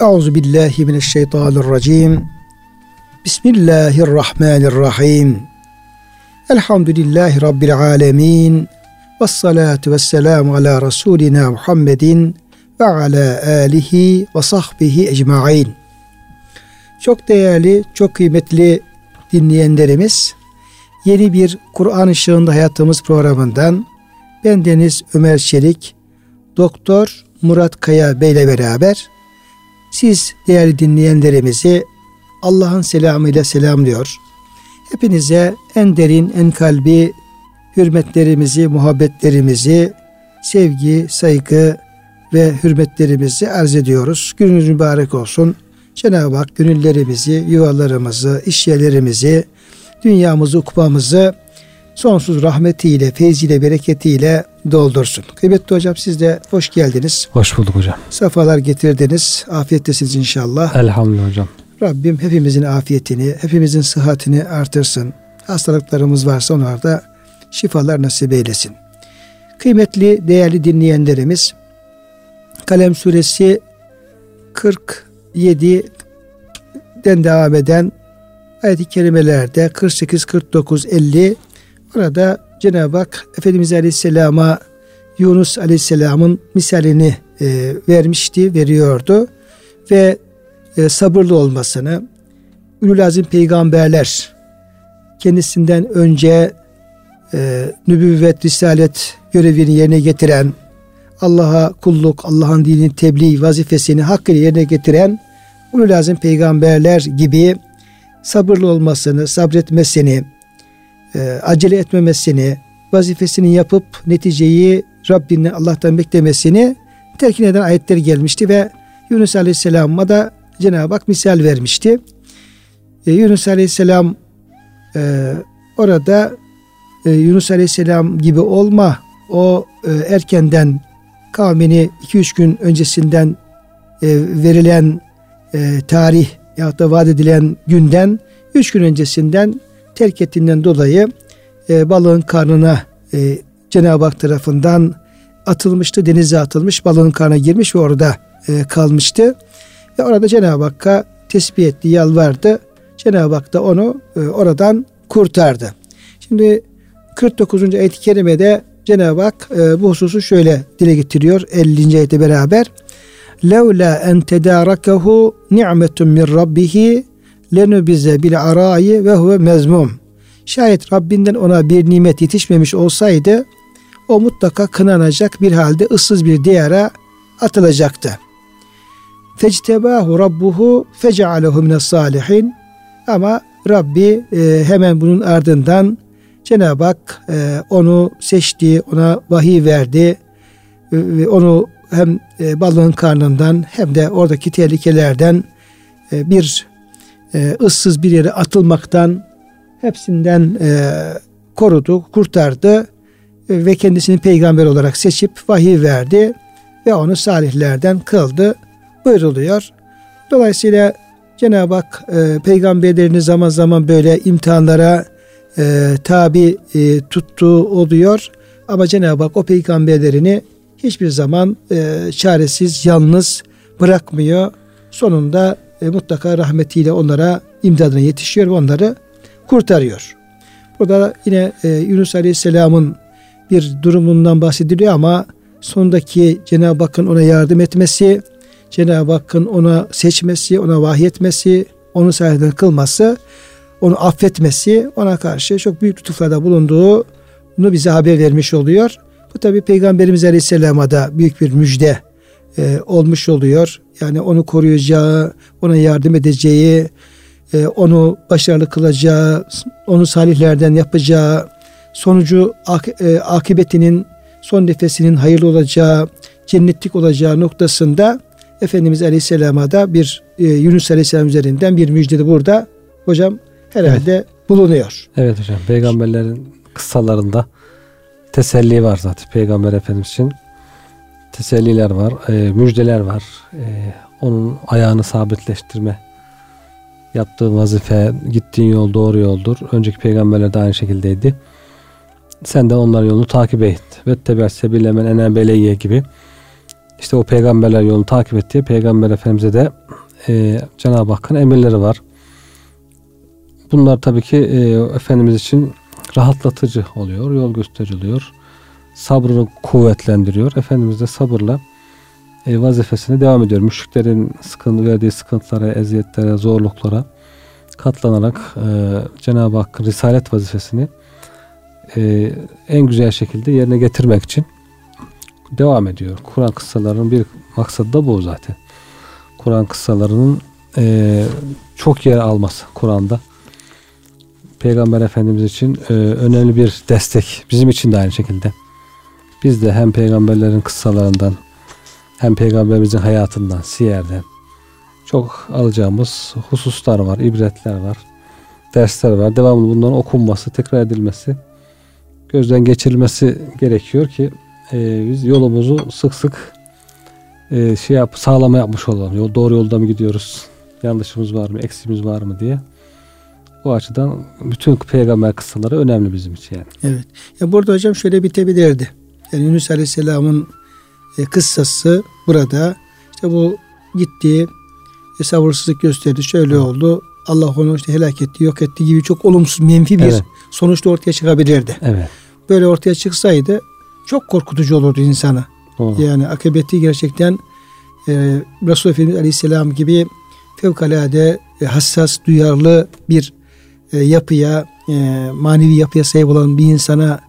Euzu billahi mineşşeytanirracim. Bismillahirrahmanirrahim. Elhamdülillahi rabbil alamin. Ves salatu vesselam ala rasulina Muhammedin ve ala alihi ve sahbihi ecmaîn. Çok değerli, çok kıymetli dinleyenlerimiz, yeni bir Kur'an ışığında hayatımız programından ben Deniz Ömer Çelik, Doktor Murat Kaya Bey ile beraber siz değerli dinleyenlerimizi Allah'ın selamıyla selamlıyor. Hepinize en derin, en kalbi hürmetlerimizi, muhabbetlerimizi, sevgi, saygı ve hürmetlerimizi arz ediyoruz. Gününüz mübarek olsun. Cenab-ı Hak gönüllerimizi, yuvalarımızı, işyerlerimizi, dünyamızı, ukbamızı sonsuz rahmetiyle, feyziyle, bereketiyle doldursun. Kıymetli hocam siz de hoş geldiniz. Hoş bulduk hocam. Safalar getirdiniz. Afiyettesiniz inşallah. Elhamdülillah hocam. Rabbim hepimizin afiyetini, hepimizin sıhhatini artırsın. Hastalıklarımız varsa onlarda şifalar nasip eylesin. Kıymetli, değerli dinleyenlerimiz, Kalem suresi 47'den devam eden ayet-i kerimelerde 48, 49, 50 Burada Cenab-ı Hak Efendimiz Aleyhisselam'a Yunus Aleyhisselam'ın misalini e, vermişti, veriyordu ve e, sabırlı olmasını, Ülül Azim peygamberler kendisinden önce e, nübüvvet, risalet görevini yerine getiren, Allah'a kulluk, Allah'ın dinini tebliğ vazifesini hakkıyla yerine getiren Ülül Azim peygamberler gibi sabırlı olmasını, sabretmesini, e, acele etmemesini, vazifesini yapıp neticeyi Rabbinden Allah'tan beklemesini telkin eden ayetler gelmişti ve Yunus Aleyhisselam'a da Cenab-ı Hak misal vermişti. E, Yunus Aleyhisselam e, orada e, Yunus Aleyhisselam gibi olma o e, erkenden kavmini 2-3 gün öncesinden e, verilen e, tarih ya da vaat edilen günden 3 gün öncesinden terk ettiğinden dolayı e, balığın karnına e, Cenab-ı Hak tarafından atılmıştı. Denize atılmış balığın karnına girmiş ve orada e, kalmıştı. Ve orada Cenab-ı Hakk'a tesbih etti, yalvardı. Cenab-ı Hak da onu e, oradan kurtardı. Şimdi 49. ayet-i kerimede Cenab-ı Hak e, bu hususu şöyle dile getiriyor 50. ayette beraber. Levla en tedarakahu ni'metun min rabbihi lenubize bil arayi ve huve mezmum. Şayet Rabbinden ona bir nimet yetişmemiş olsaydı o mutlaka kınanacak bir halde ıssız bir diyara atılacaktı. Fectebahu rabbuhu fecealehu mines salihin. Ama Rabbi e, hemen bunun ardından Cenab-ı Hak e, onu seçti, ona vahiy verdi ve onu hem e, balığın karnından hem de oradaki tehlikelerden e, bir e, ıssız bir yere atılmaktan hepsinden e, korudu, kurtardı e, ve kendisini peygamber olarak seçip vahiy verdi ve onu salihlerden kıldı buyuruluyor. Dolayısıyla Cenab-ı Hak e, peygamberlerini zaman zaman böyle imtihanlara e, tabi e, tuttuğu oluyor. Ama Cenab-ı Hak o peygamberlerini hiçbir zaman e, çaresiz, yalnız bırakmıyor. Sonunda e, mutlaka rahmetiyle onlara imdadına yetişiyor ve onları kurtarıyor. Burada yine e, Yunus Aleyhisselam'ın bir durumundan bahsediliyor ama sondaki Cenab-ı Hakk'ın ona yardım etmesi, Cenab-ı Hakk'ın ona seçmesi, ona vahyetmesi, onu sayeden kılması, onu affetmesi, ona karşı çok büyük lütuflarda bulunduğunu bize haber vermiş oluyor. Bu tabi Peygamberimiz Aleyhisselam'a da büyük bir müjde e, olmuş oluyor. Yani onu koruyacağı, ona yardım edeceği, e, onu başarılı kılacağı, onu salihlerden yapacağı, sonucu ak, e, akıbetinin son nefesinin hayırlı olacağı, cennetlik olacağı noktasında Efendimiz Aleyhisselam'a da bir e, Yunus Aleyhisselam üzerinden bir müjde de burada hocam herhalde evet. bulunuyor. Evet hocam peygamberlerin kıssalarında teselli var zaten peygamber efendimiz için teselliler var, e, müjdeler var. E, onun ayağını sabitleştirme yaptığı vazife, gittiğin yol doğru yoldur. Önceki peygamberler de aynı şekildeydi. Sen de onların yolunu takip et. Ve tebessebille men enen beleyye gibi işte o peygamberler yolunu takip ettiği peygamber efendimize de e, Cenab-ı Hakk'ın emirleri var. Bunlar tabii ki e, Efendimiz için rahatlatıcı oluyor, yol gösteriliyor. Sabrını kuvvetlendiriyor. Efendimiz de sabırla e, vazifesine devam ediyor. Müşriklerin sıkıntı verdiği sıkıntılara, eziyetlere, zorluklara katlanarak e, Cenab-ı Hakk'ın risalet vazifesini e, en güzel şekilde yerine getirmek için devam ediyor. Kur'an kıssalarının bir maksadı da bu zaten. Kur'an kıssalarının e, çok yer alması Kur'an'da. Peygamber Efendimiz için e, önemli bir destek. Bizim için de aynı şekilde. Biz de hem peygamberlerin kıssalarından hem peygamberimizin hayatından, siyerden çok alacağımız hususlar var, ibretler var, dersler var. Devamlı bunların okunması, tekrar edilmesi, gözden geçirilmesi gerekiyor ki e, biz yolumuzu sık sık e, şey yap, sağlama yapmış olalım. Yol, doğru yolda mı gidiyoruz? Yanlışımız var mı? Eksimiz var mı diye. Bu açıdan bütün peygamber kıssaları önemli bizim için yani. Evet. Ya burada hocam şöyle bitebilirdi. Yani Yunus Aleyhisselam'ın e, kıssası burada işte bu gitti e, sabırsızlık gösterdi. Şöyle evet. oldu. Allah onu işte helak etti, yok etti gibi çok olumsuz, menfi bir evet. sonuçta ortaya çıkabilirdi. Evet. Böyle ortaya çıksaydı çok korkutucu olurdu insana. Doğru. Yani akıbeti gerçekten e, Resulullah Efendimiz Aleyhisselam gibi fevkalade e, hassas, duyarlı bir e, yapıya, e, manevi yapıya sahip olan bir insana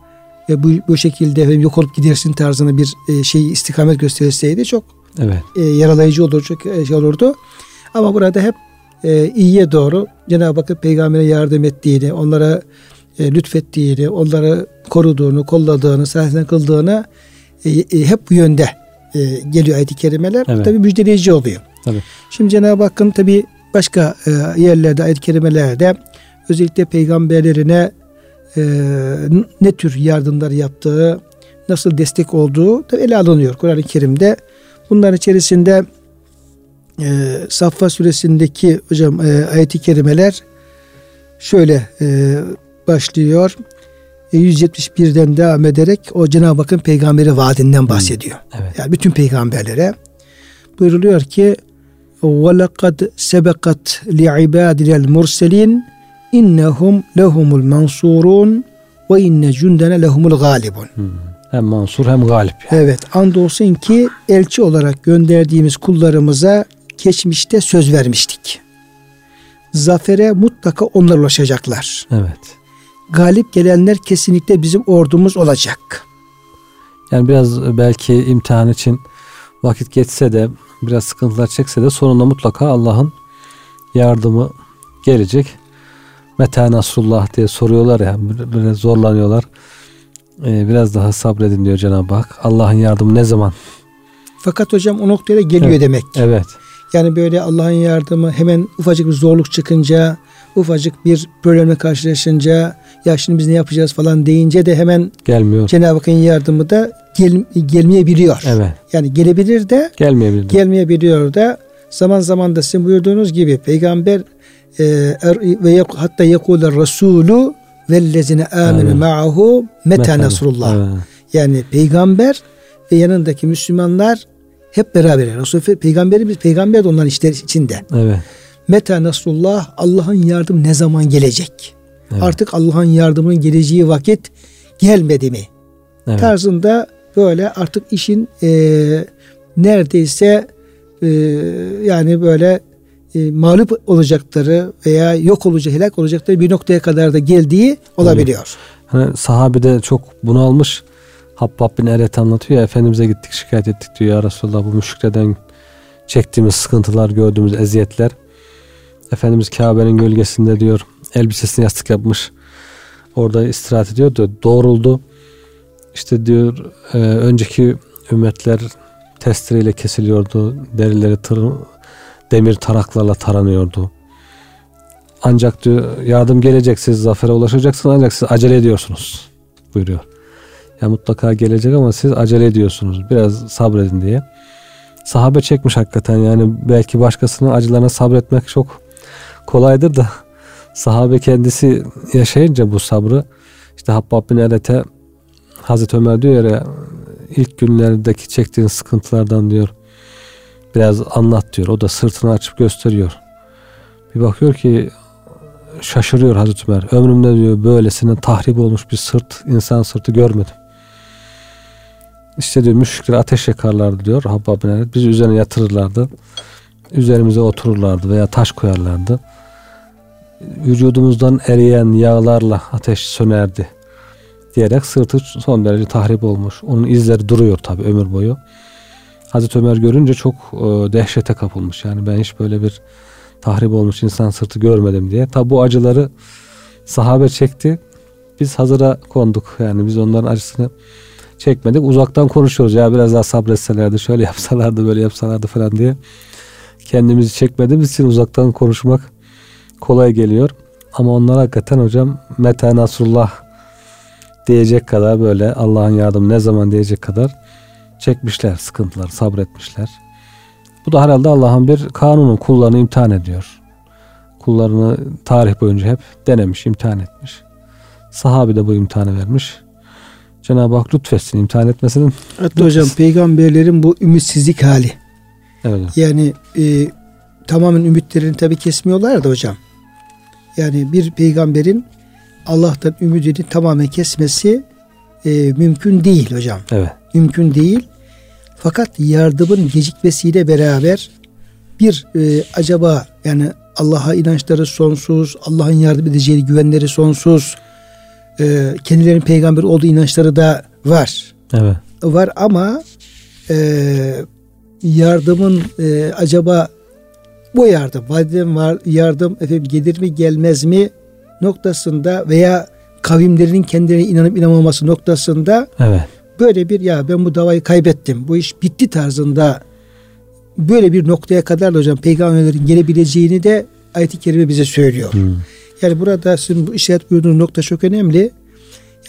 e, bu, bu şekilde efendim, yok olup gidersin tarzında bir e, şey istikamet gösterseydi çok evet. e, yaralayıcı olur, çok e, şey olurdu. Ama burada hep e, iyiye doğru Cenab-ı Hakk'ın peygambere yardım ettiğini, onlara e, lütfettiğini, onları koruduğunu, kolladığını, sayesinde kıldığını e, e, hep bu yönde e, geliyor ayet-i kerimeler. Evet. Tabi müjdeleyici oluyor. Tabii. Şimdi Cenab-ı Hakk'ın tabi başka e, yerlerde ayet-i kerimelerde özellikle peygamberlerine e, ne tür yardımlar yaptığı, nasıl destek olduğu da ele alınıyor Kur'an-ı Kerim'de. Bunların içerisinde e, Saffa suresindeki hocam e, ayet-i kerimeler şöyle e, başlıyor. 171'den e, devam ederek o Cenab-ı Hakk'ın peygamberi vaadinden bahsediyor. Hmm, evet. Yani bütün peygamberlere buyuruluyor ki وَلَقَدْ سَبَقَتْ لِعِبَادِنَا الْمُرْسَلِينَ innehum lehumul mansurun ve inne cündene lehumul galibun. Hmm. Hem mansur hem galip. Yani. Evet. Andolsun ki elçi olarak gönderdiğimiz kullarımıza geçmişte söz vermiştik. Zafere mutlaka onlar ulaşacaklar. Evet. Galip gelenler kesinlikle bizim ordumuz olacak. Yani biraz belki imtihan için vakit geçse de biraz sıkıntılar çekse de sonunda mutlaka Allah'ın yardımı gelecek. Meta Nasrullah diye soruyorlar ya böyle zorlanıyorlar. Ee, biraz daha sabredin diyor Cenab-ı Hak. Allah'ın yardımı ne zaman? Fakat hocam o noktaya geliyor evet. demek. Evet. Yani böyle Allah'ın yardımı hemen ufacık bir zorluk çıkınca, ufacık bir problemle karşılaşınca ya şimdi biz ne yapacağız falan deyince de hemen gelmiyor. Cenab-ı Hakk'ın yardımı da gel, gelmeyebiliyor. Evet. Yani gelebilir de gelmeyebilir. Gelmeyebiliyor da zaman zaman da sizin buyurduğunuz gibi peygamber ve hatta yekûle Resulü vellezine amenu ma'ahu meta nasrullah. Yani peygamber ve yanındaki Müslümanlar hep beraber. Resul peygamberimiz peygamber de onların işler içinde. Evet. Meta nasrullah Allah'ın yardım ne zaman gelecek? Evet. Artık Allah'ın yardımının geleceği vakit gelmedi mi? Evet. Tarzında böyle artık işin e, neredeyse e, yani böyle e, mağlup olacakları veya yok olacak, helak olacakları bir noktaya kadar da geldiği olabiliyor. Hani sahabe de çok bunu almış. Habbab bin Eret anlatıyor ya Efendimiz'e gittik şikayet ettik diyor ya Resulallah bu müşriklerden çektiğimiz sıkıntılar gördüğümüz eziyetler. Efendimiz Kabe'nin gölgesinde diyor elbisesini yastık yapmış. Orada istirahat ediyor diyor. Doğruldu. İşte diyor e, önceki ümmetler testereyle kesiliyordu. Derileri tır, demir taraklarla taranıyordu. Ancak diyor yardım gelecek siz zafere ulaşacaksınız ancak siz acele ediyorsunuz buyuruyor. Ya mutlaka gelecek ama siz acele ediyorsunuz. Biraz sabredin diye. Sahabe çekmiş hakikaten yani belki başkasının acılarına sabretmek çok kolaydır da sahabe kendisi yaşayınca bu sabrı işte Habbab bin Eret'e Hazreti Ömer diyor ya ilk günlerdeki çektiğin sıkıntılardan diyor biraz anlat diyor. O da sırtını açıp gösteriyor. Bir bakıyor ki şaşırıyor Hazreti Ömer. Ömrümde diyor böylesine tahrip olmuş bir sırt, insan sırtı görmedim. İşte diyor müşrikler ateş yakarlardı diyor Habbab bin Biz üzerine yatırırlardı. Üzerimize otururlardı veya taş koyarlardı. Vücudumuzdan eriyen yağlarla ateş sönerdi diyerek sırtı son derece tahrip olmuş. Onun izleri duruyor tabi ömür boyu. Hazreti Ömer görünce çok e, dehşete kapılmış. Yani ben hiç böyle bir tahrip olmuş insan sırtı görmedim diye. Tabi bu acıları sahabe çekti. Biz hazıra konduk. Yani biz onların acısını çekmedik. Uzaktan konuşuyoruz. Ya biraz daha sabretselerdi, şöyle yapsalardı, böyle yapsalardı falan diye. Kendimizi çekmediğimiz için uzaktan konuşmak kolay geliyor. Ama onlar hakikaten hocam Meta Nasrullah diyecek kadar böyle Allah'ın yardım ne zaman diyecek kadar çekmişler sıkıntılar, sabretmişler. Bu da herhalde Allah'ın bir kanunun kullarını imtihan ediyor. Kullarını tarih boyunca hep denemiş, imtihan etmiş. Sahabi de bu imtihanı vermiş. Cenab-ı Hak lütfetsin, imtihan etmesinin. Hatta hocam peygamberlerin bu ümitsizlik hali. Evet. Yani e, tamamen ümitlerini tabi kesmiyorlar da hocam. Yani bir peygamberin Allah'tan ümidini tamamen kesmesi e, mümkün değil hocam. Evet. Mümkün değil. Fakat yardımın gecikmesiyle beraber bir e, acaba yani Allah'a inançları sonsuz, Allah'ın yardım edeceği güvenleri sonsuz, e, kendilerinin peygamber olduğu inançları da var. Evet. Var ama e, yardımın e, acaba bu yardım, madem var yardım efendim gelir mi gelmez mi noktasında veya kavimlerinin kendilerine inanıp inanmaması noktasında evet. Böyle bir ya ben bu davayı kaybettim, bu iş bitti tarzında böyle bir noktaya kadar da hocam peygamberlerin gelebileceğini de ayet-i kerime bize söylüyor. Hmm. Yani burada sizin bu işaret buyurduğunuz nokta çok önemli.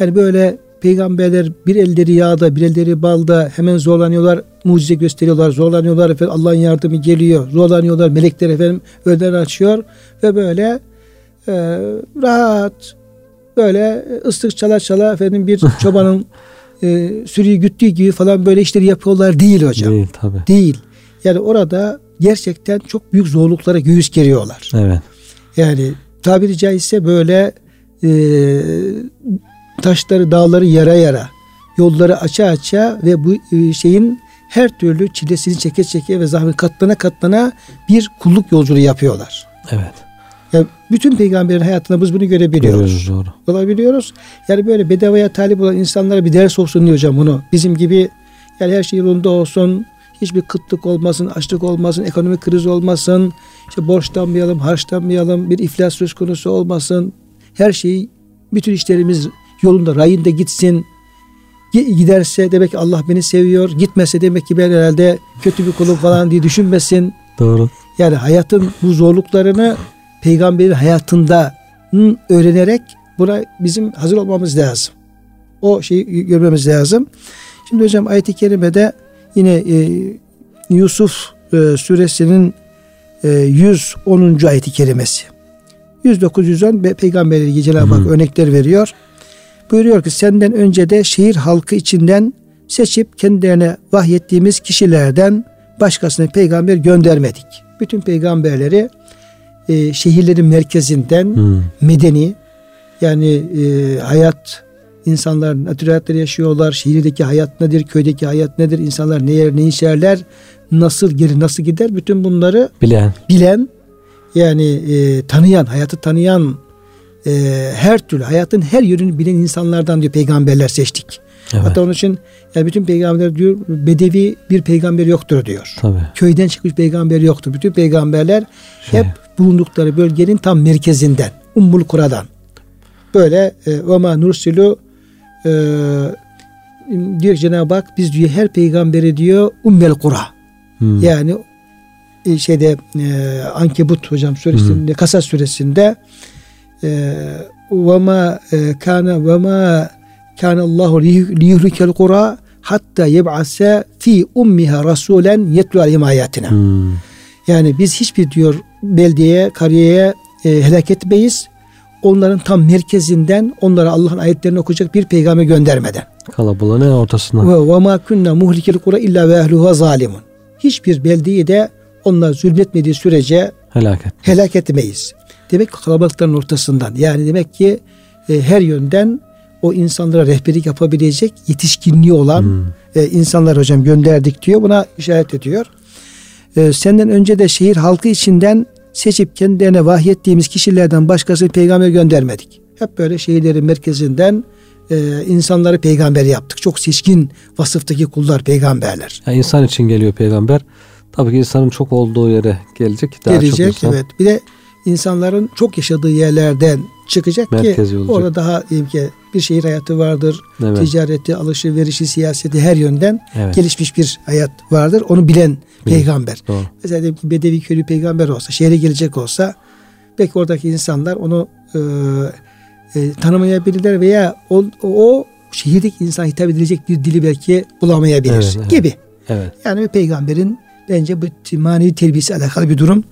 Yani böyle peygamberler bir elleri yağda bir elleri balda hemen zorlanıyorlar mucize gösteriyorlar zorlanıyorlar efendim Allah'ın yardımı geliyor zorlanıyorlar melekler efendim önler açıyor ve böyle e, rahat böyle ıslık çala çala efendim bir çobanın e, sürüyü güttüğü gibi falan böyle işleri yapıyorlar değil hocam. Değil tabi. Değil. Yani orada gerçekten çok büyük zorluklara göğüs geriyorlar. Evet. Yani tabiri caizse böyle e, taşları dağları yara yara yolları aça aça ve bu e, şeyin her türlü çilesini çeke çeke ve zahmet katlana katlana bir kulluk yolculuğu yapıyorlar. Evet. Yani bütün peygamberin hayatında biz bunu görebiliyoruz. Görüyoruz doğru. Olabiliyoruz. Yani böyle bedavaya talip olan insanlara bir ders olsun diyor hocam bunu. Bizim gibi yani her şey yolunda olsun. Hiçbir kıtlık olmasın, açlık olmasın, ekonomik kriz olmasın. İşte borçlanmayalım, harçlanmayalım, bir iflas söz konusu olmasın. Her şey, bütün işlerimiz yolunda, rayında gitsin. Giderse demek ki Allah beni seviyor. Gitmese demek ki ben herhalde kötü bir kulum falan diye düşünmesin. Doğru. Yani hayatın bu zorluklarını peygamberin hayatında öğrenerek buna bizim hazır olmamız lazım. O şeyi görmemiz lazım. Şimdi hocam ayet-i kerimede yine e, Yusuf e, suresinin e, 110. ayet-i kerimesi. 109 110 peygamberleri Cenab-ı Hak örnekler veriyor. Buyuruyor ki senden önce de şehir halkı içinden seçip kendilerine vahyettiğimiz kişilerden başkasına peygamber göndermedik. Bütün peygamberleri e, şehirlerin merkezinden hmm. medeni yani e, hayat insanlar natürel hayatları yaşıyorlar. Şehirdeki hayat nedir? Köydeki hayat nedir? İnsanlar ne yer ne içerler? Nasıl gelir nasıl gider? Bütün bunları bilen, bilen yani e, tanıyan, hayatı tanıyan e, her türlü hayatın her yönünü bilen insanlardan diyor peygamberler seçtik. Evet. Hatta onun için yani bütün peygamberler diyor bedevi bir peygamber yoktur diyor. Tabii. Köyden çıkmış peygamber yoktur. Bütün peygamberler şey. hep bulundukları bölgenin tam merkezinden. Ummul Kura'dan. Böyle ve ma nursilu e, diyor Cenab-ı Hak biz diyor her peygamberi diyor Ummel Kura. Hmm. Yani e, şeyde e, Ankebut hocam suresinde hmm. Kasas suresinde ve ma kana ve ma kana Allahu liyuhlikel kura hatta yeb'ase fi ummiha rasulen yetlu aleyhim ayatina. Hmm. Yani biz hiçbir diyor beldeye, kariyeye e, helak etmeyiz. Onların tam merkezinden onlara Allah'ın ayetlerini okuyacak bir peygamber göndermeden. Kalabalığın en ortasına. Ve ve ma kunna muhlikil kura illa ve ehluha zalimun. Hiçbir beldeyi de onlar zulmetmediği sürece Helak et. helak etmeyiz. Demek ki kalabalıkların ortasından yani demek ki e, her yönden o insanlara rehberlik yapabilecek yetişkinliği olan Hmm. e, insanlar hocam gönderdik diyor. Buna işaret ediyor. E, senden önce de şehir halkı içinden seçip kendilerine vahyettiğimiz kişilerden başkası peygamber göndermedik. Hep böyle şehirlerin merkezinden e, insanları peygamber yaptık. Çok seçkin vasıftaki kullar peygamberler. Yani insan için geliyor peygamber. Tabii ki insanın çok olduğu yere gelecek. Daha çok Gelecek insan. evet. Bir de insanların çok yaşadığı yerlerden çıkacak Merkezi ki olacak. orada daha ki bir şehir hayatı vardır. Evet. Ticareti, alışverişi, siyaseti her yönden Evet. gelişmiş bir hayat vardır. Onu bilen peygamber. Doğru. Mesela diyelim ki Bedevi köylü peygamber olsa, şehre gelecek olsa belki oradaki insanlar onu e, e, tanımayabilirler veya o, o şehirdeki insan hitap edilecek bir dili belki bulamayabilir Evet, evet. gibi. Evet. Yani bir peygamberin bence bu manevi terbiyesi alakalı bir durum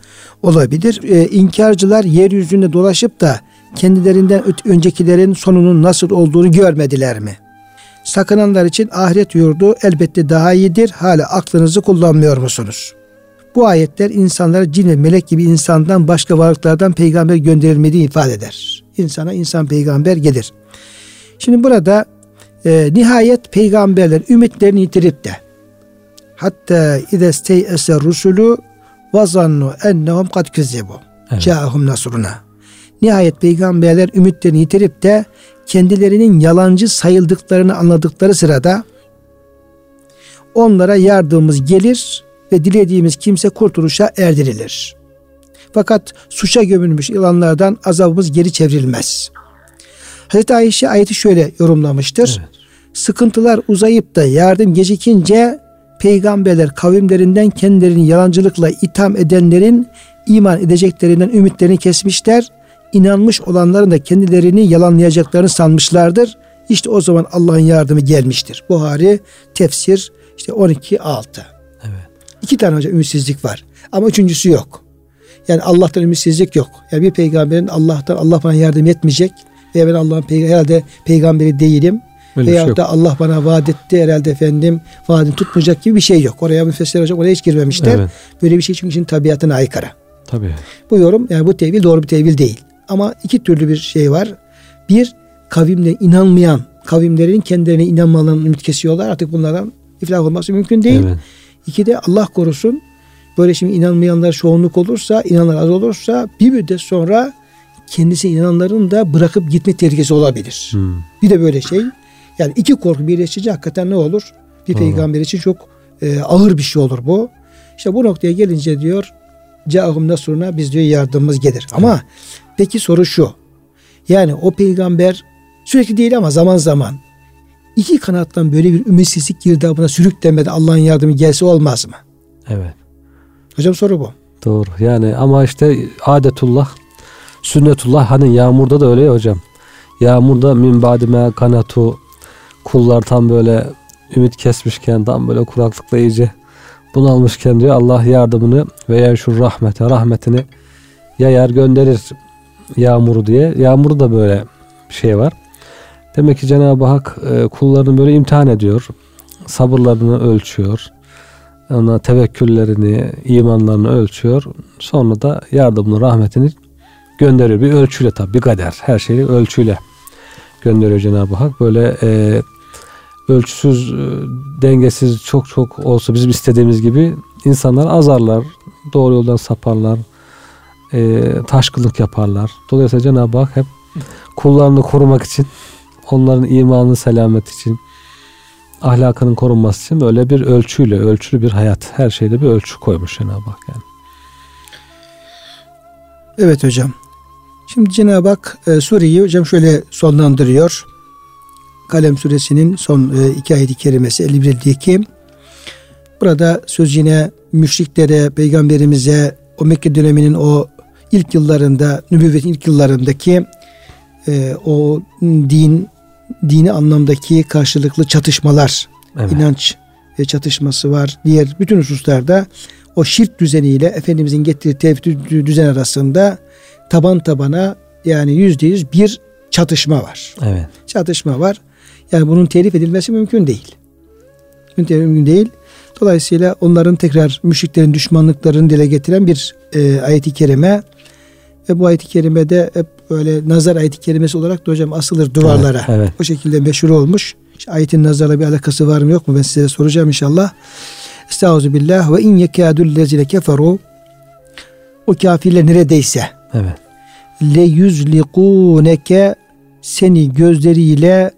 olabilir. Ee, inkarcılar yeryüzünde dolaşıp da kendilerinden öncekilerin sonunun nasıl olduğunu görmediler mi? Sakınanlar için ahiret yurdu elbette daha iyidir. Hala aklınızı kullanmıyor musunuz? Bu ayetler insanlara cin ve melek gibi insandan başka varlıklardan peygamber gönderilmediğini ifade eder. İnsana insan peygamber gelir. Şimdi burada e, nihayet peygamberler ümitlerini yitirip de hatta ize steyese rusulu ve zannu ennehum kad küzebu. Evet. Câhum nasruna. Nihayet peygamberler ümitlerini yitirip de kendilerinin yalancı sayıldıklarını anladıkları sırada onlara yardımımız gelir ve dilediğimiz kimse kurtuluşa erdirilir. Fakat suça gömülmüş yılanlardan azabımız geri çevrilmez. Hazreti Ayşe ayeti şöyle yorumlamıştır. Evet. Sıkıntılar uzayıp da yardım gecikince peygamberler kavimlerinden kendilerini yalancılıkla itham edenlerin iman edeceklerinden ümitlerini kesmişler. İnanmış olanların da kendilerini yalanlayacaklarını sanmışlardır. İşte o zaman Allah'ın yardımı gelmiştir. Buhari tefsir işte 12.6. Evet. İki tane hocam ümitsizlik var. Ama üçüncüsü yok. Yani Allah'tan ümitsizlik yok. Yani bir peygamberin Allah'tan Allah bana yardım etmeyecek veya ben Allah'ın peyg- herhalde peygamberi değilim. Öyle bir Veyahut şey da Allah bana vaat etti herhalde efendim vaadini tutmayacak gibi bir şey yok. Oraya müfessir hocam oraya hiç girmemişler. Evet. Böyle bir şey çünkü işin tabiatına aykırı. Tabii. Bu yorum yani bu tevil doğru bir tevil değil. Ama iki türlü bir şey var. Bir kavimle inanmayan kavimlerin kendilerine inanmalarını ümit kesiyorlar. Artık bunlardan iflah olması mümkün değil. Evet. İki de Allah korusun böyle şimdi inanmayanlar çoğunluk olursa, inananlar az olursa bir müddet sonra kendisi inananların da bırakıp gitme tehlikesi olabilir. Hmm. Bir de böyle şey. Yani iki korku birleşince hakikaten ne olur? Bir Doğru. peygamber için çok e, ağır bir şey olur bu. İşte bu noktaya gelince diyor Cahum nasruna biz diyor yardımımız gelir. Ama peki soru şu. Yani o peygamber sürekli değil ama zaman zaman iki kanattan böyle bir ümitsizlik girdabına sürüklemede Allah'ın yardımı gelse olmaz mı? Evet. Hocam soru bu. Doğru. Yani ama işte adetullah, sünnetullah hani yağmurda da öyle ya hocam. Yağmurda min badime kanatu kullar tam böyle ümit kesmişken tam böyle kuraklıkla iyice bunalmışken diyor Allah yardımını ve yerşur rahmete rahmetini yayar gönderir yağmuru diye. Yağmuru da böyle bir şey var. Demek ki Cenab-ı Hak e, kullarını böyle imtihan ediyor. Sabırlarını ölçüyor. Ona tevekküllerini, imanlarını ölçüyor. Sonra da yardımını, rahmetini gönderiyor. Bir ölçüyle tabii, bir kader. Her şeyi ölçüyle gönderiyor Cenab-ı Hak. Böyle e, ölçüsüz, e, dengesiz çok çok olsa bizim istediğimiz gibi insanlar azarlar, doğru yoldan saparlar, e, taşkınlık yaparlar. Dolayısıyla Cenab-ı Hak hep kullarını korumak için, onların imanı selamet için, ahlakının korunması için böyle bir ölçüyle, ölçülü bir hayat. Her şeyde bir ölçü koymuş Cenab-ı Hak yani. Evet hocam. Şimdi Cenab-ı Hak e, sureyi hocam şöyle sonlandırıyor. Kalem suresinin son e, iki ayet-i kerimesi 51-52. Burada söz yine müşriklere, peygamberimize o Mekke döneminin o ilk yıllarında, nübüvvetin ilk yıllarındaki e, o din dini anlamdaki karşılıklı çatışmalar, Evet. inanç e, çatışması var. Diğer bütün hususlarda o şirk düzeniyle Efendimizin getirdiği tevhid dü- düzen arasında taban tabana yani yüzde yüz bir çatışma var. Evet. Çatışma var. Yani bunun telif edilmesi mümkün değil. Mümkün değil. Dolayısıyla onların tekrar müşriklerin düşmanlıklarını dile getiren bir e, ayet-i kerime ve bu ayet-i kerimede hep böyle nazar ayet-i kerimesi olarak da hocam asılır duvarlara. Evet, evet. O şekilde meşhur olmuş. İşte ayetin nazarla bir alakası var mı yok mu ben size soracağım inşallah. Estaizu billah ve in yekâdul lezine keferu o kafirler neredeyse evet. le yüzlikuneke seni gözleriyle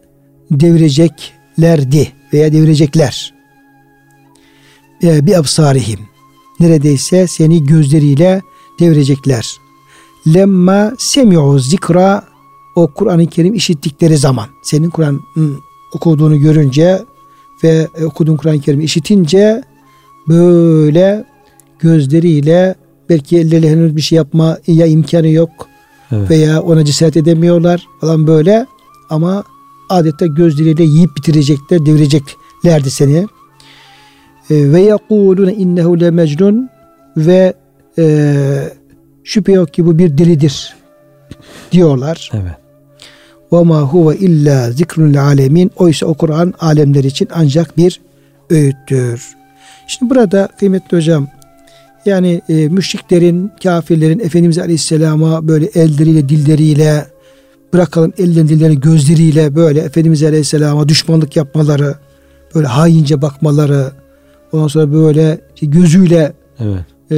devireceklerdi veya devirecekler. Ee, bir absarihim. Neredeyse seni gözleriyle devirecekler. Lemma semi'u zikra o Kur'an-ı Kerim işittikleri zaman senin Kur'an okuduğunu görünce ve okuduğun Kur'an-ı Kerim'i işitince böyle gözleriyle belki elleri henüz bir şey yapma ya imkanı yok evet. veya ona cesaret edemiyorlar falan böyle ama adeta gözleriyle yiyip bitirecekler, devireceklerdi seni. E, ve yekulune innehu le mecnun ve e, şüphe yok ki bu bir delidir diyorlar. Evet. Ve ma huve illa zikrun alemin. Oysa o Kur'an alemler için ancak bir öğüttür. Şimdi burada kıymetli hocam yani e, müşriklerin, kafirlerin Efendimiz Aleyhisselam'a böyle elleriyle, dilleriyle bırakalım ellerini, dillerini, gözleriyle böyle Efendimiz Aleyhisselam'a düşmanlık yapmaları, böyle haince bakmaları, ondan sonra böyle gözüyle evet. e,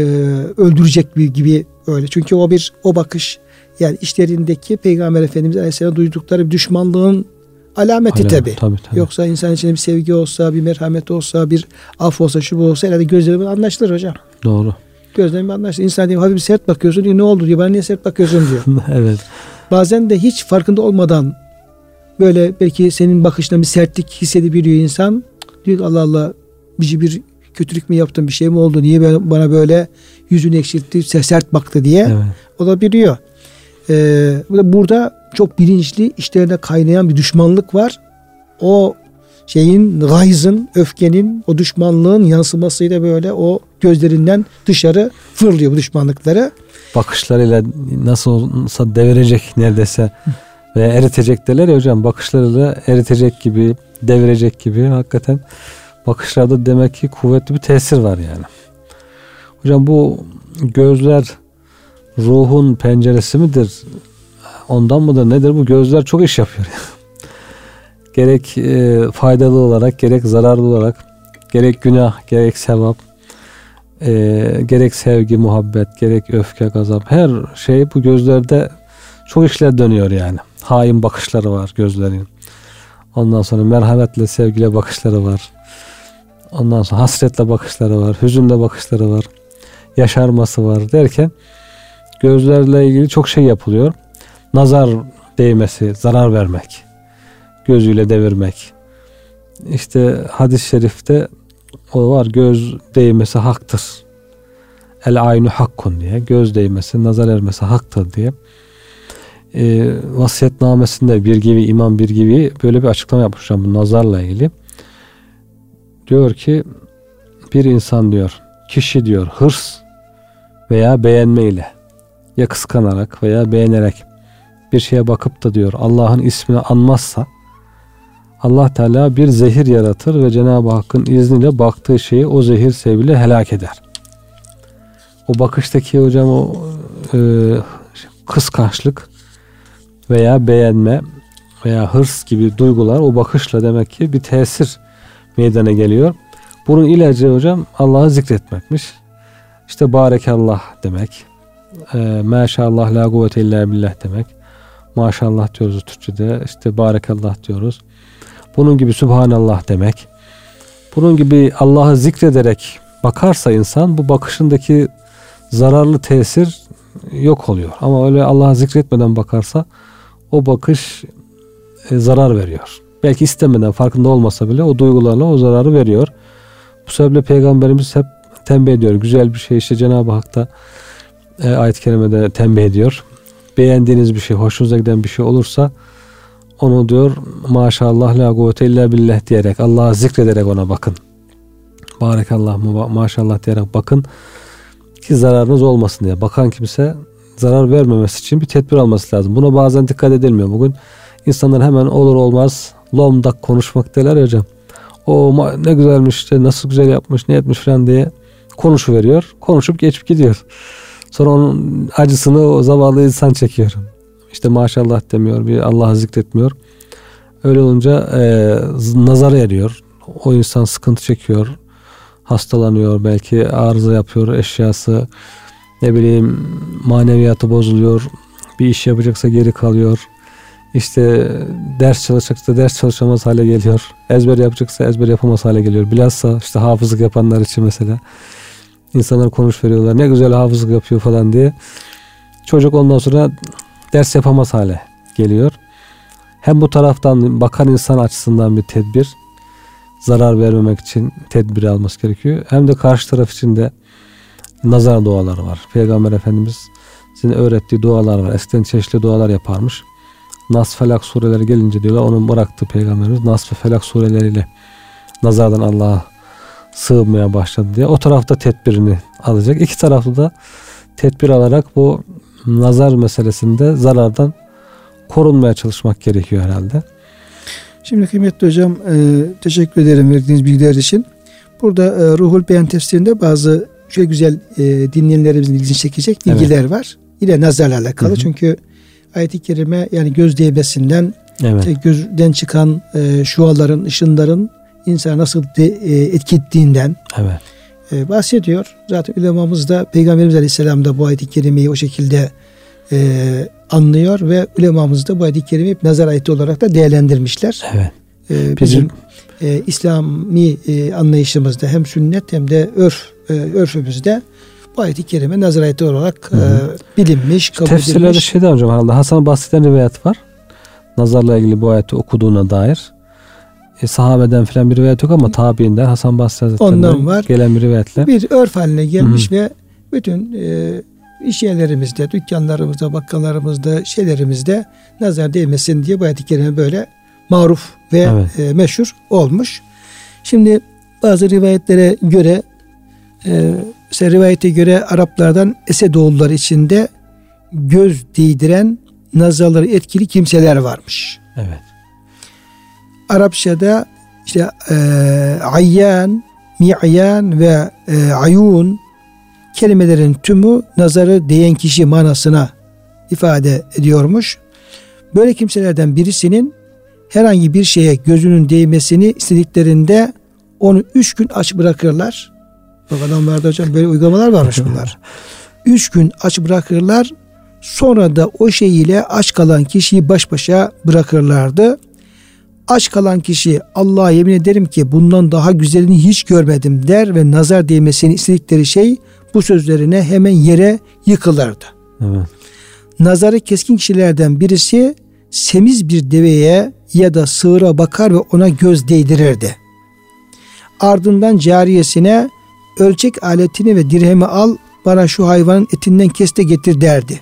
öldürecek bir gibi öyle. Çünkü o bir o bakış yani işlerindeki Peygamber Efendimiz Aleyhisselam duydukları bir düşmanlığın alameti tabi. Tabii, tabii. Yoksa insan içinde bir sevgi olsa, bir merhamet olsa, bir af olsa, şu bu olsa herhalde gözlerimiz anlaşılır hocam. Doğru. Gözlerimiz anlaşılır. İnsan diyor hafif sert bakıyorsun diyor ne oldu diyor bana niye sert bakıyorsun diyor. evet. Bazen de hiç farkında olmadan böyle belki senin bakışında bir sertlik hissedebiliyor insan. Diyor Allah Allah bir, bir kötülük mü yaptım bir şey mi oldu niye bana böyle yüzünü ekşitti sert baktı diye evet. olabiliyor. Ee, burada çok bilinçli işlerine kaynayan bir düşmanlık var. O şeyin gayzın, öfkenin, o düşmanlığın yansımasıyla böyle o gözlerinden dışarı fırlıyor bu düşmanlıkları. Bakışlarıyla nasıl olsa devirecek neredeyse ve eritecek derler ya hocam bakışlarıyla eritecek gibi, devirecek gibi hakikaten bakışlarda demek ki kuvvetli bir tesir var yani. Hocam bu gözler ruhun penceresi midir? Ondan mıdır nedir bu gözler çok iş yapıyor. gerek e, faydalı olarak gerek zararlı olarak gerek günah gerek sevap e, gerek sevgi muhabbet gerek öfke gazap her şey bu gözlerde çok işler dönüyor yani. Hain bakışları var gözlerin. Ondan sonra merhametle sevgiyle bakışları var. Ondan sonra hasretle bakışları var. Hüzünle bakışları var. Yaşarması var derken gözlerle ilgili çok şey yapılıyor. Nazar değmesi, zarar vermek, gözüyle devirmek. İşte hadis-i şerifte o var göz değmesi haktır. El aynu hakkun diye. Göz değmesi, nazar ermesi haktır diye. E, vasiyetnamesinde bir gibi imam bir gibi böyle bir açıklama yapmışlar bu nazarla ilgili. Diyor ki bir insan diyor kişi diyor hırs veya beğenmeyle ya kıskanarak veya beğenerek bir şeye bakıp da diyor Allah'ın ismini anmazsa Allah Teala bir zehir yaratır ve Cenab-ı Hakk'ın izniyle baktığı şeyi o zehir sebebiyle helak eder. O bakıştaki hocam o e, kıskançlık veya beğenme veya hırs gibi duygular o bakışla demek ki bir tesir meydana geliyor. Bunun ilacı hocam Allah'ı zikretmekmiş. İşte barekallah demek. E, Maşallah la kuvvete illa billah demek. Maşallah diyoruz Türkçe'de. İşte barekallah diyoruz. Bunun gibi Subhanallah demek. Bunun gibi Allah'ı zikrederek bakarsa insan bu bakışındaki zararlı tesir yok oluyor. Ama öyle Allah'ı zikretmeden bakarsa o bakış e, zarar veriyor. Belki istemeden farkında olmasa bile o duygularla o zararı veriyor. Bu sebeple Peygamberimiz hep tembih ediyor. Güzel bir şey işte Cenab-ı Hak da e, ayet-i kerimede tembih ediyor. Beğendiğiniz bir şey, hoşunuza giden bir şey olursa onu diyor maşallah la kuvvete illa billah diyerek Allah'ı zikrederek ona bakın. Barekallah maşallah diyerek bakın ki zararınız olmasın diye. Bakan kimse zarar vermemesi için bir tedbir alması lazım. Buna bazen dikkat edilmiyor. Bugün insanlar hemen olur olmaz lomdak konuşmak derler ya hocam. O ne güzelmiş işte nasıl güzel yapmış ne etmiş falan diye konuşuveriyor. Konuşup geçip gidiyor. Sonra onun acısını o zavallı insan çekiyor. İşte maşallah demiyor, bir Allah'ı zikretmiyor. Öyle olunca e, nazara eriyor. O insan sıkıntı çekiyor. Hastalanıyor, belki arıza yapıyor eşyası. Ne bileyim maneviyatı bozuluyor. Bir iş yapacaksa geri kalıyor. İşte ders çalışacaksa ders çalışamaz hale geliyor. Ezber yapacaksa ezber yapamaz hale geliyor. Bilhassa işte hafızlık yapanlar için mesela. insanlar konuş veriyorlar. Ne güzel hafızlık yapıyor falan diye. Çocuk ondan sonra ders yapamaz hale geliyor. Hem bu taraftan bakan insan açısından bir tedbir, zarar vermemek için tedbir alması gerekiyor. Hem de karşı taraf için de nazar duaları var. Peygamber Efendimiz sizin öğrettiği dualar var. Eskiden çeşitli dualar yaparmış. Nas Felak sureleri gelince diyorlar onun bıraktı Peygamberimiz Nas ve Felak sureleriyle nazardan Allah'a sığınmaya başladı diye. O tarafta tedbirini alacak. İki taraflı da tedbir alarak bu nazar meselesinde zarardan korunmaya çalışmak gerekiyor herhalde. Şimdi kıymetli hocam e, teşekkür ederim verdiğiniz bilgiler için. Burada e, Ruhul Beyan tefsirinde bazı şöyle güzel e, dinleyenlerimizin ilgisini çekecek bilgiler evet. var. Yine nazarla alakalı. Hı hı. Çünkü ayet-i kerime yani göz değmesinden evet. işte gözden çıkan e, şuaların, ışınların insan nasıl de, e, etki ettiğinden evet. E, bahsediyor. Zaten ulemamız da Peygamberimiz Aleyhisselam da bu ayet-i kerimeyi o şekilde e, anlıyor ve ulemamız da bu ayet-i kerimeyi nazar ayeti olarak da değerlendirmişler. Evet. E, bizim e, İslami e, anlayışımızda hem sünnet hem de örf e, örfümüzde bu ayet-i kerime nazar ayeti olarak e, bilinmiş, kabul Tefsirlerde edilmiş. şeyde hocam herhalde Hasan Basri'den rivayet var. Nazarla ilgili bu ayeti okuduğuna dair. E, sahabeden filan bir rivayet yok ama tabiinden Hasan Basri Hazretleri'nden var. gelen bir rivayetle. Bir örf haline gelmiş Hı-hı. ve bütün e, iş yerlerimizde, dükkanlarımızda, bakkallarımızda, şeylerimizde nazar değmesin diye bu ayet-i kerime böyle maruf ve evet. e, meşhur olmuş. Şimdi bazı rivayetlere göre e, mesela rivayete göre Araplardan Esedoğullar içinde göz değdiren nazarları etkili kimseler varmış. Evet. Arapçada işte e, ayyan, mi'yan ve e, ayun kelimelerin tümü nazarı değen kişi manasına ifade ediyormuş. Böyle kimselerden birisinin herhangi bir şeye gözünün değmesini istediklerinde onu üç gün aç bırakırlar. Bak adamlarda hocam böyle uygulamalar varmış bunlar. üç gün aç bırakırlar. Sonra da o şey ile aç kalan kişiyi baş başa bırakırlardı. Aç kalan kişi Allah'a yemin ederim ki bundan daha güzelini hiç görmedim der ve nazar değmesini istedikleri şey bu sözlerine hemen yere yıkılırdı. Evet. Nazarı keskin kişilerden birisi semiz bir deveye ya da sığıra bakar ve ona göz değdirirdi. Ardından cariyesine ölçek aletini ve dirhemi al bana şu hayvanın etinden kes de getir derdi.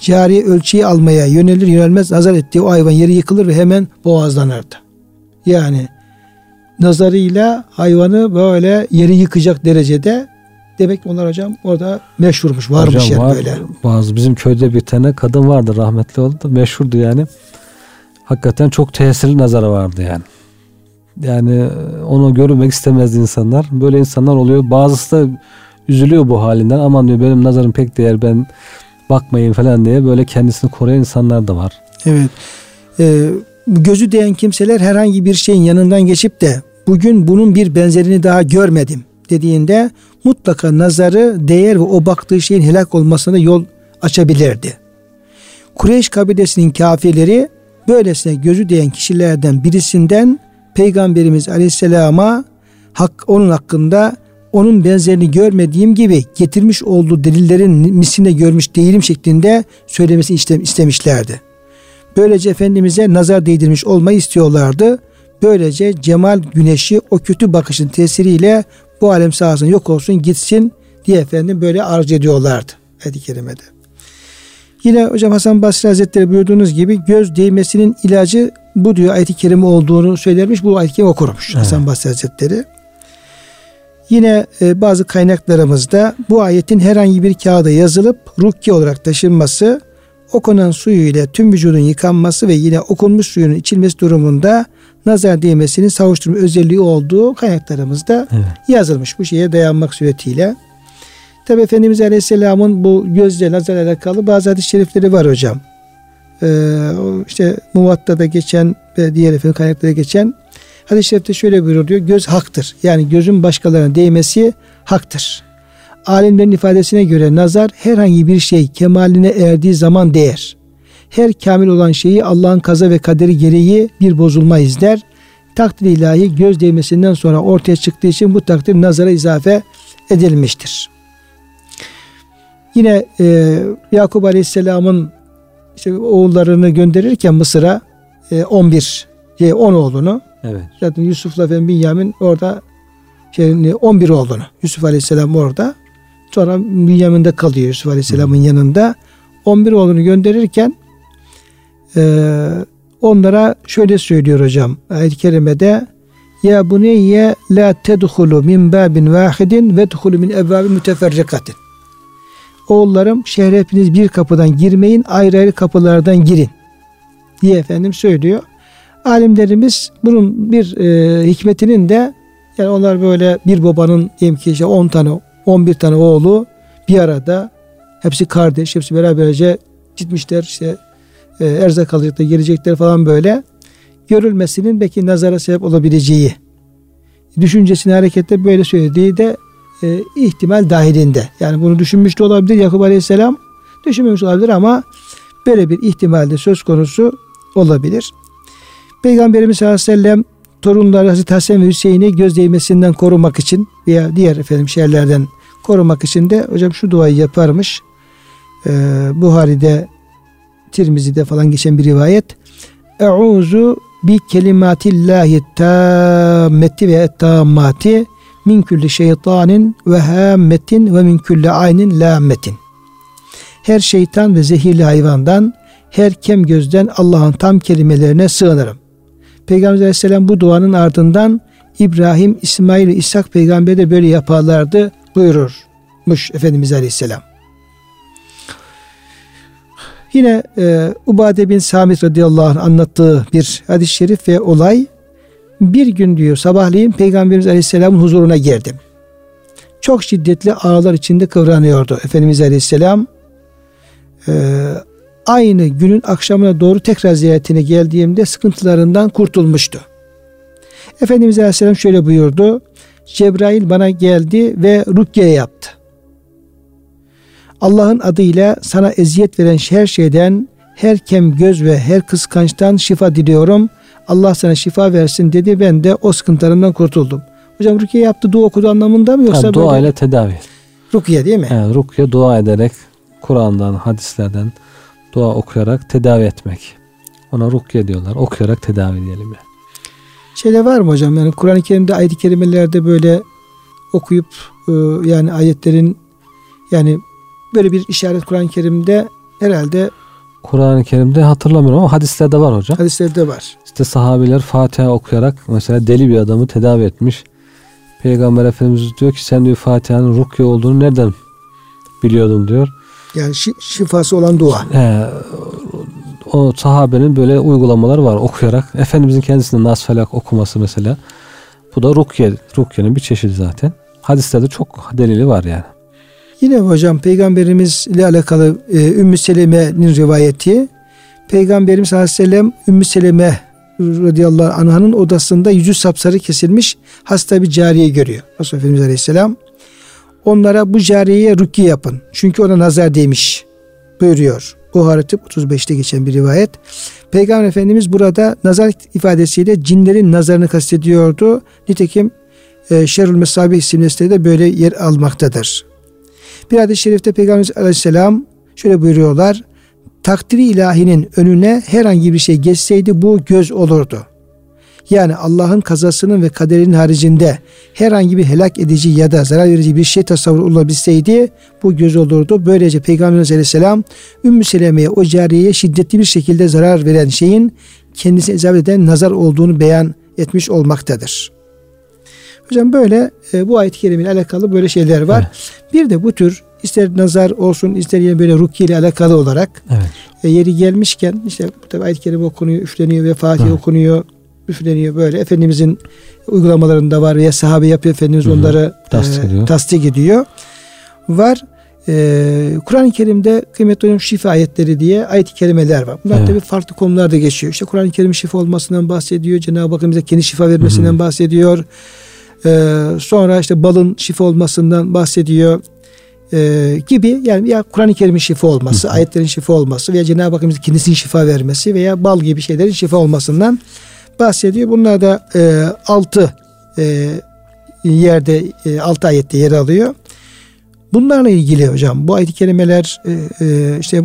Cariye ölçeği almaya yönelir yönelmez nazar ettiği o hayvan yeri yıkılır ve hemen boğazlanırdı. Yani nazarıyla hayvanı böyle yeri yıkacak derecede demek ki onlar hocam orada meşhurmuş varmış hocam, yani var, böyle. Bazı bizim köyde bir tane kadın vardı rahmetli oldu meşhurdu yani. Hakikaten çok tesirli nazarı vardı yani. Yani onu görmek istemez insanlar. Böyle insanlar oluyor. Bazısı da üzülüyor bu halinden. Aman diyor benim nazarım pek değer ben bakmayın falan diye böyle kendisini koruyan insanlar da var. Evet. Ee, gözü değen kimseler herhangi bir şeyin yanından geçip de bugün bunun bir benzerini daha görmedim dediğinde mutlaka nazarı değer ve o baktığı şeyin helak olmasına yol açabilirdi. Kureyş kabilesinin kafirleri böylesine gözü değen kişilerden birisinden Peygamberimiz Aleyhisselam'a hak, onun hakkında onun benzerini görmediğim gibi getirmiş olduğu delillerin misline görmüş değilim şeklinde söylemesi istemişlerdi. Böylece Efendimiz'e nazar değdirmiş olmayı istiyorlardı. Böylece cemal güneşi o kötü bakışın tesiriyle bu alem sahasında yok olsun gitsin diye efendim böyle arz ediyorlardı. Ayet-i kerimede. Yine hocam Hasan Basri Hazretleri buyurduğunuz gibi göz değmesinin ilacı bu diyor ayet-i kerime olduğunu söylermiş. Bu ayet-i kerime okurmuş evet. Hasan Basri Hazretleri. Yine e, bazı kaynaklarımızda bu ayetin herhangi bir kağıda yazılıp rukki olarak taşınması okunan suyu ile tüm vücudun yıkanması ve yine okunmuş suyun içilmesi durumunda nazar değmesinin savuşturma özelliği olduğu kaynaklarımızda evet. yazılmış bu şeye dayanmak suretiyle. Tabi Efendimiz Aleyhisselam'ın bu gözle nazar alakalı bazı hadis-i şerifleri var hocam. Ee, işte Muvatta'da geçen ve diğer efendim kaynaklarda geçen hadis-i şerifte şöyle buyuruyor. Göz haktır. Yani gözün başkalarına değmesi haktır. Alimlerin ifadesine göre nazar herhangi bir şey kemaline erdiği zaman değer. Her kamil olan şeyi Allah'ın kaza ve kaderi gereği bir bozulma izler. Takdir ilahi göz değmesinden sonra ortaya çıktığı için bu takdir nazara izafe edilmiştir. Yine e, Yakup Aleyhisselam'ın işte oğullarını gönderirken Mısır'a e, 11 şey, 10 oğlunu. Evet. zaten Yusuf'la ve Binyamin orada şey, 11 oğlunu. Yusuf Aleyhisselam orada. Sonra Binyamin'de kalıyor Yusuf Aleyhisselam'ın yanında. 11 oğlunu gönderirken e, onlara şöyle söylüyor hocam ayet-i kerimede ya buneyye la tedhulu min babin vahidin ve dhulu min evvabin müteferrikatin. Oğullarım şehre hepiniz bir kapıdan girmeyin ayrı ayrı kapılardan girin. diye efendim söylüyor. Alimlerimiz bunun bir e, hikmetinin de yani onlar böyle bir babanın diyelim ki işte 10 tane 11 tane oğlu bir arada hepsi kardeş hepsi beraberce gitmişler işte e, erzak alacaklar gelecekler falan böyle görülmesinin belki nazara sebep olabileceği düşüncesini harekette böyle söylediği de e, ihtimal dahilinde. Yani bunu düşünmüş de olabilir Yakup Aleyhisselam. Düşünmemiş olabilir ama böyle bir ihtimalde söz konusu olabilir. Peygamberimiz sallallahu aleyhi ve sellem torunları Hazreti Hasan ve Hüseyin'i göz değmesinden korumak için veya diğer efendim şeylerden korumak için de hocam şu duayı yaparmış. Ee, Buhari'de Tirmizi'de falan geçen bir rivayet. Euzu bi kelimatillahi tammeti ve tammati min külli şeytanin ve hammetin ve min külli aynin lammetin. Her şeytan ve zehirli hayvandan, her kem gözden Allah'ın tam kelimelerine sığınırım. Peygamber aleyhisselam bu duanın ardından İbrahim, İsmail ve İshak peygamber de böyle yaparlardı buyururmuş Efendimiz aleyhisselam. Yine e, Ubade bin Samit radıyallahu anh anlattığı bir hadis-i şerif ve olay bir gün diyor sabahleyin Peygamberimiz Aleyhisselam'ın huzuruna girdim. Çok şiddetli ağlar içinde kıvranıyordu Efendimiz Aleyhisselam. Ee, aynı günün akşamına doğru tekrar ziyaretine geldiğimde sıkıntılarından kurtulmuştu. Efendimiz Aleyhisselam şöyle buyurdu. Cebrail bana geldi ve rukye yaptı. Allah'ın adıyla sana eziyet veren her şeyden, her kem göz ve her kıskançtan şifa diliyorum. Allah sana şifa versin dedi. Ben de o sıkıntılarından kurtuldum. Hocam rukiye yaptı dua okudu anlamında mı yoksa ha, dua böyle... ile tedavi. Rukiye değil mi? Evet, rukiye dua ederek Kur'an'dan, hadislerden dua okuyarak tedavi etmek. Ona rukiye diyorlar. Okuyarak tedavi diyelim yani. Şeyler var mı hocam? Yani Kur'an-ı Kerim'de ayet-i kerimelerde böyle okuyup e, yani ayetlerin yani böyle bir işaret Kur'an-ı Kerim'de herhalde Kur'an-ı Kerim'de hatırlamıyorum ama hadislerde var hocam. Hadislerde var. İşte sahabiler Fatiha okuyarak mesela deli bir adamı tedavi etmiş. Peygamber Efendimiz diyor ki sen diyor Fatiha'nın rukye olduğunu nereden biliyordun diyor. Yani şi- şifası olan dua. He, o sahabenin böyle uygulamaları var okuyarak. Efendimizin kendisinin Nas Felak okuması mesela. Bu da rukye, rukyenin bir çeşidi zaten. Hadislerde çok delili var yani. Yine hocam peygamberimiz ile alakalı e, Ümmü Seleme'nin rivayeti Peygamberimiz Aleyhisselam Ümmü Seleme radıyallahu anh'ın odasında yüzü sapsarı kesilmiş hasta bir cariye görüyor. Resulullah Efendimiz Aleyhisselam onlara bu cariyeye ruki yapın. Çünkü ona nazar değmiş buyuruyor. Buhari Tıp 35'te geçen bir rivayet. Peygamber Efendimiz burada nazar ifadesiyle cinlerin nazarını kastediyordu. Nitekim e, Şerül Mesabi isimli de böyle yer almaktadır. Bir hadis-i şerifte Peygamber aleyhisselam şöyle buyuruyorlar. Takdiri ilahinin önüne herhangi bir şey geçseydi bu göz olurdu. Yani Allah'ın kazasının ve kaderinin haricinde herhangi bir helak edici ya da zarar verici bir şey tasavvur olabilseydi bu göz olurdu. Böylece Peygamber Aleyhisselam Ümmü Seleme'ye o cariyeye şiddetli bir şekilde zarar veren şeyin kendisine icabet eden nazar olduğunu beyan etmiş olmaktadır. Hocam böyle e, bu ayet-i kerime ile alakalı böyle şeyler var. Evet. Bir de bu tür ister nazar olsun ister yine böyle rukiye ile alakalı olarak Evet. e, yeri gelmişken işte tabi ayet-i kerime okunuyor, üfleniyor ve Fatiha Evet. okunuyor, üfleniyor böyle. Efendimizin uygulamalarında var veya sahabe yapıyor Efendimiz Hı hı. onları Tasdik e, ediyor. tasdik ediyor. Var. E, Kur'an-ı Kerim'de kıymetli hocam şifa ayetleri diye ayet-i kerimeler var. Bunlar Evet. tabi farklı konularda geçiyor. İşte Kur'an-ı Kerim şifa olmasından bahsediyor. Cenab-ı Hakk'ın bize kendi şifa vermesinden Hı hı. bahsediyor. E, sonra işte balın şifa olmasından bahsediyor. E, gibi yani ya Kur'an-ı Kerim'in şifa olması, Hı ayetlerin şifa olması veya Cenab-ı Hakk'ın kendisinin şifa vermesi veya bal gibi şeylerin şifa olmasından bahsediyor. Bunlar da e, altı e, yerde e, altı ayette yer alıyor. Bunlarla ilgili hocam bu ayet-i kerimeler e, e, işte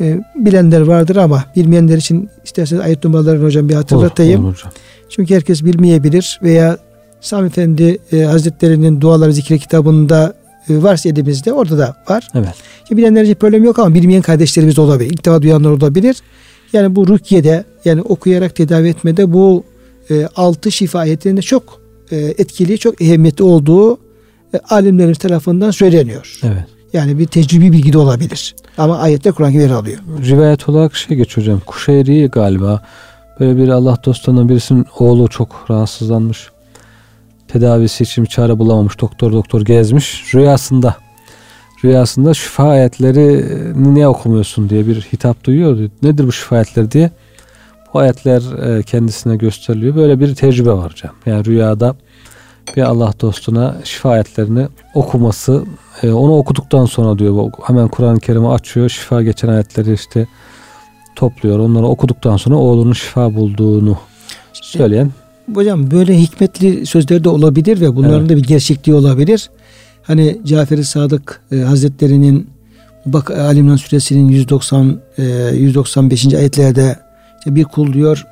e, bilenler vardır ama bilmeyenler için isterseniz ayet numaralarını hocam bir hatırlatayım. Olur, olur hocam. Çünkü herkes bilmeyebilir veya Sami Efendi e, Hazretleri'nin duaları zikri kitabında e, varsa elimizde orada da var. Evet. Ki bilenler için problem yok ama bilmeyen kardeşlerimiz de olabilir. İlk defa duyanlar olabilir. Yani bu rukiye'de yani okuyarak tedavi etmede bu e, altı şifa ayetlerinde çok e, etkili, çok ehemmiyetli olduğu e, alimlerimiz tarafından söyleniyor. Evet. Yani bir tecrübi bilgi de olabilir. Ama ayette Kur'an yer alıyor. Rivayet olarak şey geçiyor hocam. Kuşeyri galiba. Böyle bir Allah dostlarından birisinin oğlu çok rahatsızlanmış. Tedavisi için bir çare bulamamış. Doktor doktor gezmiş. Rüyasında rüyasında şifa ayetleri niye okumuyorsun diye bir hitap duyuyor. Nedir bu şifa ayetleri diye. Bu ayetler e, kendisine gösteriliyor. Böyle bir tecrübe var hocam. Yani rüyada bir Allah dostuna şifa ayetlerini okuması e, onu okuduktan sonra diyor hemen Kur'an-ı Kerim'i açıyor. Şifa geçen ayetleri işte topluyor. Onları okuduktan sonra oğlunun şifa bulduğunu söyleyen Hocam böyle hikmetli sözler de olabilir ve bunların Evet. da bir gerçekliği olabilir. Hani Cafer-i Sadık e, Hazretleri'nin Bak Ali İmran suresinin 190 e, 195. ayetlerde işte bir kul diyor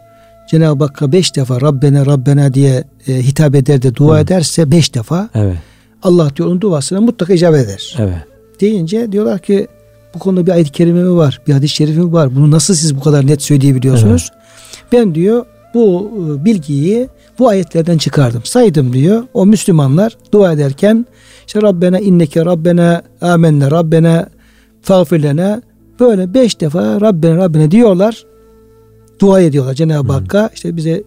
Cenab-ı Hakk'a beş defa Rabbena Rabbena diye e, hitap eder de dua Hı. ederse beş defa evet Allah diyor onun duasına mutlaka icabet eder. evet Deyince diyorlar ki bu konuda bir ayet-i kerime mi var? Bir hadis-i şerif mi var? Bunu nasıl siz bu kadar net söyleyebiliyorsunuz? Ben diyor bu e, bilgiyi bu ayetlerden çıkardım. Saydım diyor. O Müslümanlar dua ederken işte Rabbena inneke Rabbena amenne Rabbena fagfirlena böyle beş defa Rabbena Rabbena diyorlar. Dua ediyorlar Cenab-ı. Hakk'a. işte bize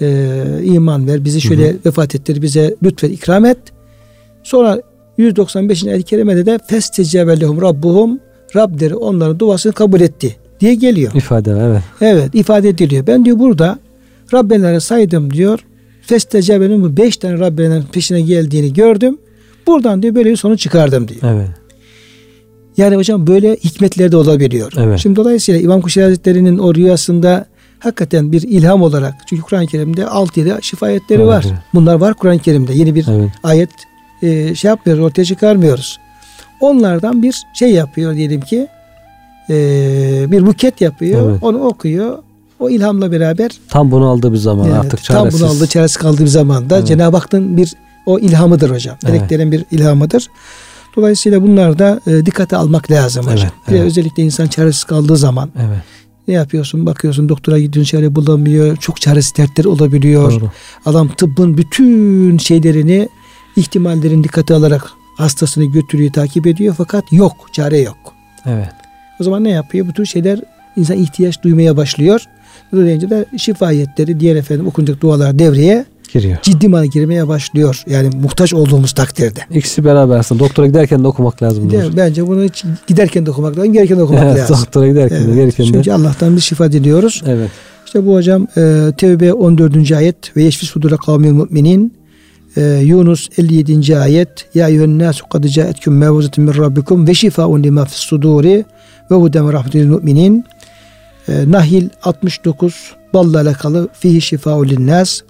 e, iman ver, bizi şöyle vefat ettir, bize lütfet, ikram et. Sonra 195. ayet-i kerimede de festecebellehum rabbuhum Rableri onların duasını kabul etti diye geliyor. ifade evet Evet ifade ediliyor. Ben diyor burada Rabbelere saydım diyor. Festecebenin bu beş tane Rabbelerin peşine geldiğini gördüm. Buradan diyor böyle bir sonuç çıkardım diyor. evet Yani hocam böyle hikmetler de olabiliyor. Evet. Şimdi dolayısıyla İmam Kuşayri Hazretleri'nin o rüyasında hakikaten bir ilham olarak çünkü Kur'an-ı Kerim'de 6-7 şifa ayetleri Evet, var. Bunlar var Kur'an-ı Kerim'de. Yeni bir evet ayet e, şey yapmıyoruz, ortaya çıkarmıyoruz. Onlardan bir şey yapıyor diyelim ki e, bir buket yapıyor. Evet. Onu okuyor. O ilhamla beraber tam bunu aldığı bir zaman Evet, artık tam çaresiz bunu aldı çaresiz kaldığı bir zamanda Evet. Cenab-ı Hakk'ın bir o ilhamıdır hocam. Evet. Meleklerin bir ilhamıdır. Dolayısıyla bunlar da e, dikkate almak lazım hocam. Evet, evet. özellikle insan çaresiz kaldığı zaman evet ne yapıyorsun? Bakıyorsun doktora gidiyorsun çare bulamıyor. Çok çaresiz dertler olabiliyor. doğru Adam tıbbın bütün şeylerini ihtimallerin dikkate alarak hastasını götürüyor, takip ediyor fakat yok, çare yok. evet O zaman ne yapıyor? Bu tür şeyler insan ihtiyaç duymaya başlıyor. Dolayısıyla da şifa ayetleri, diğer efendim okunacak dualar devreye giriyor ciddi manada girmeye başlıyor. Yani muhtaç olduğumuz takdirde. ikisi beraber aslında doktora giderken de okumak lazım Değil? Bence bunu hiç giderken de okumak lazım, gelirken de okumak evet, lazım. doktora giderken de Evet. de Çünkü Allah'tan bir şifa diliyoruz. evet İşte bu hocam e, Tevbe 14. ayet ve yeşfi sudura kavmil müminin e, Yunus 57. ayet Ya eyyühen nasu kad caetküm mevzuzetun min rabbikum ve şifaun lima fis suduri ve huden ve rahmetil müminin e, Nahil 69 balla alakalı fihi şifaun linnas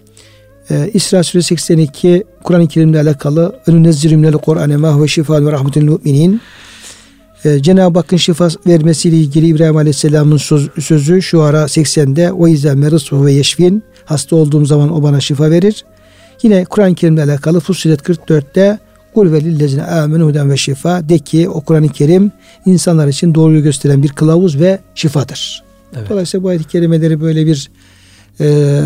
e, İsra suresi 82 Kur'an-ı Kerim'le alakalı önünezziru minel Kur'ane ma huve şifaun ve rahmetil müminin e, Cenab-ı Hakk'ın şifa vermesiyle ilgili İbrahim Aleyhisselam'ın söz, sözü şu ara 80'de o yüzden merisu ve yeşfin hasta olduğum zaman o bana şifa verir. Yine Kur'an-ı Kerim'le alakalı Fussilet 44'te Kul ve lillezine amenu huden ve şifa de ki o Kur'an-ı Kerim insanlar için doğruyu gösteren bir kılavuz ve şifadır. Evet. Dolayısıyla bu ayet-i kerimeleri böyle bir e,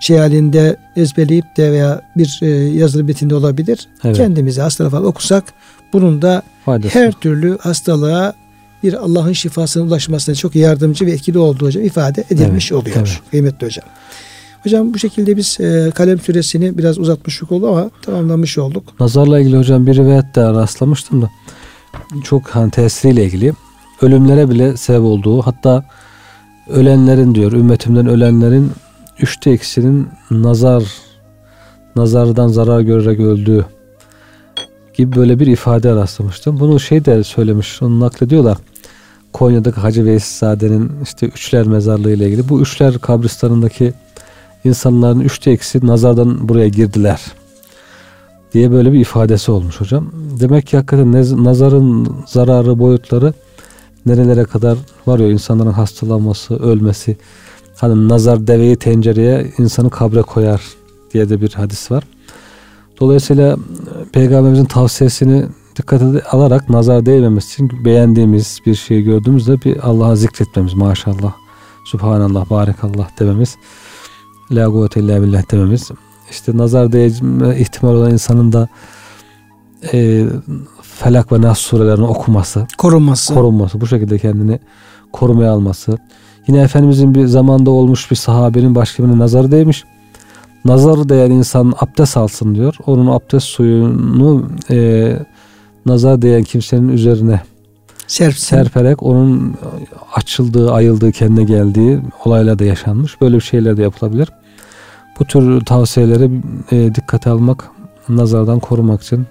şey halinde ezberleyip de veya bir e, yazılı metinde olabilir. Evet. Kendimize hasta falan okusak bunun da Faydası. her türlü hastalığa bir Allah'ın şifasına ulaşmasına çok yardımcı ve etkili olduğu hocam ifade edilmiş evet, oluyor. Evet. Kıymetli hocam. Hocam bu şekilde biz e, kalem süresini biraz uzatmıştık oldu ama tamamlamış olduk. Nazarla ilgili hocam bir rivayette rastlamıştım da çok hani tesiriyle ilgili ölümlere bile sebep olduğu hatta ölenlerin diyor ümmetimden ölenlerin üçte ikisinin nazar nazardan zarar görerek öldüğü gibi böyle bir ifade rastlamıştım. Bunu şey de söylemiş, onu naklediyorlar. Konya'daki Hacı Veysizade'nin işte Üçler Mezarlığı ile ilgili. Bu Üçler kabristanındaki insanların üçte ikisi nazardan buraya girdiler diye böyle bir ifadesi olmuş hocam. Demek ki hakikaten nazarın zararı boyutları nerelere kadar varıyor insanların hastalanması, ölmesi. Hani nazar deveyi tencereye insanı kabre koyar diye de bir hadis var. Dolayısıyla peygamberimizin tavsiyesini dikkate alarak nazar değmemesi için beğendiğimiz bir şeyi gördüğümüzde bir Allah'a zikretmemiz maşallah. Subhanallah, barikallah dememiz. La kuvvete illa billah dememiz. İşte nazar değme ihtimal olan insanın da e, Felak ve Nas surelerini okuması. Korunması. Korunması. Bu şekilde kendini korumaya alması. Yine Efendimizin bir zamanda olmuş bir sahabenin başka birine nazarı değmiş. Nazarı değen insan abdest alsın diyor. Onun abdest suyunu e, nazar değen kimsenin üzerine Serpsin. serperek onun açıldığı, ayıldığı, kendine geldiği olaylar da yaşanmış. Böyle bir şeyler de yapılabilir. Bu tür tavsiyeleri e, dikkate almak, nazardan korumak için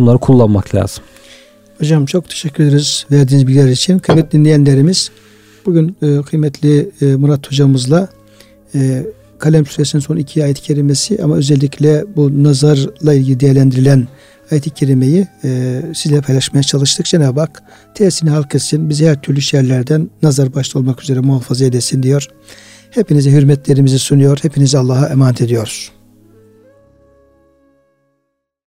bunları kullanmak lazım. Hocam çok teşekkür ederiz verdiğiniz bilgiler için. Kıymetli dinleyenlerimiz bugün e, kıymetli e, Murat hocamızla e, Kalem Suresinin son iki ayet-i kerimesi ama özellikle bu nazarla ilgili değerlendirilen ayet-i kerimeyi e, sizle paylaşmaya çalıştık. Cenab-ı Hak tesirini halk etsin, bizi her türlü şerlerden nazar başta olmak üzere muhafaza edesin diyor. Hepinize hürmetlerimizi sunuyor, hepinizi Allah'a emanet ediyoruz.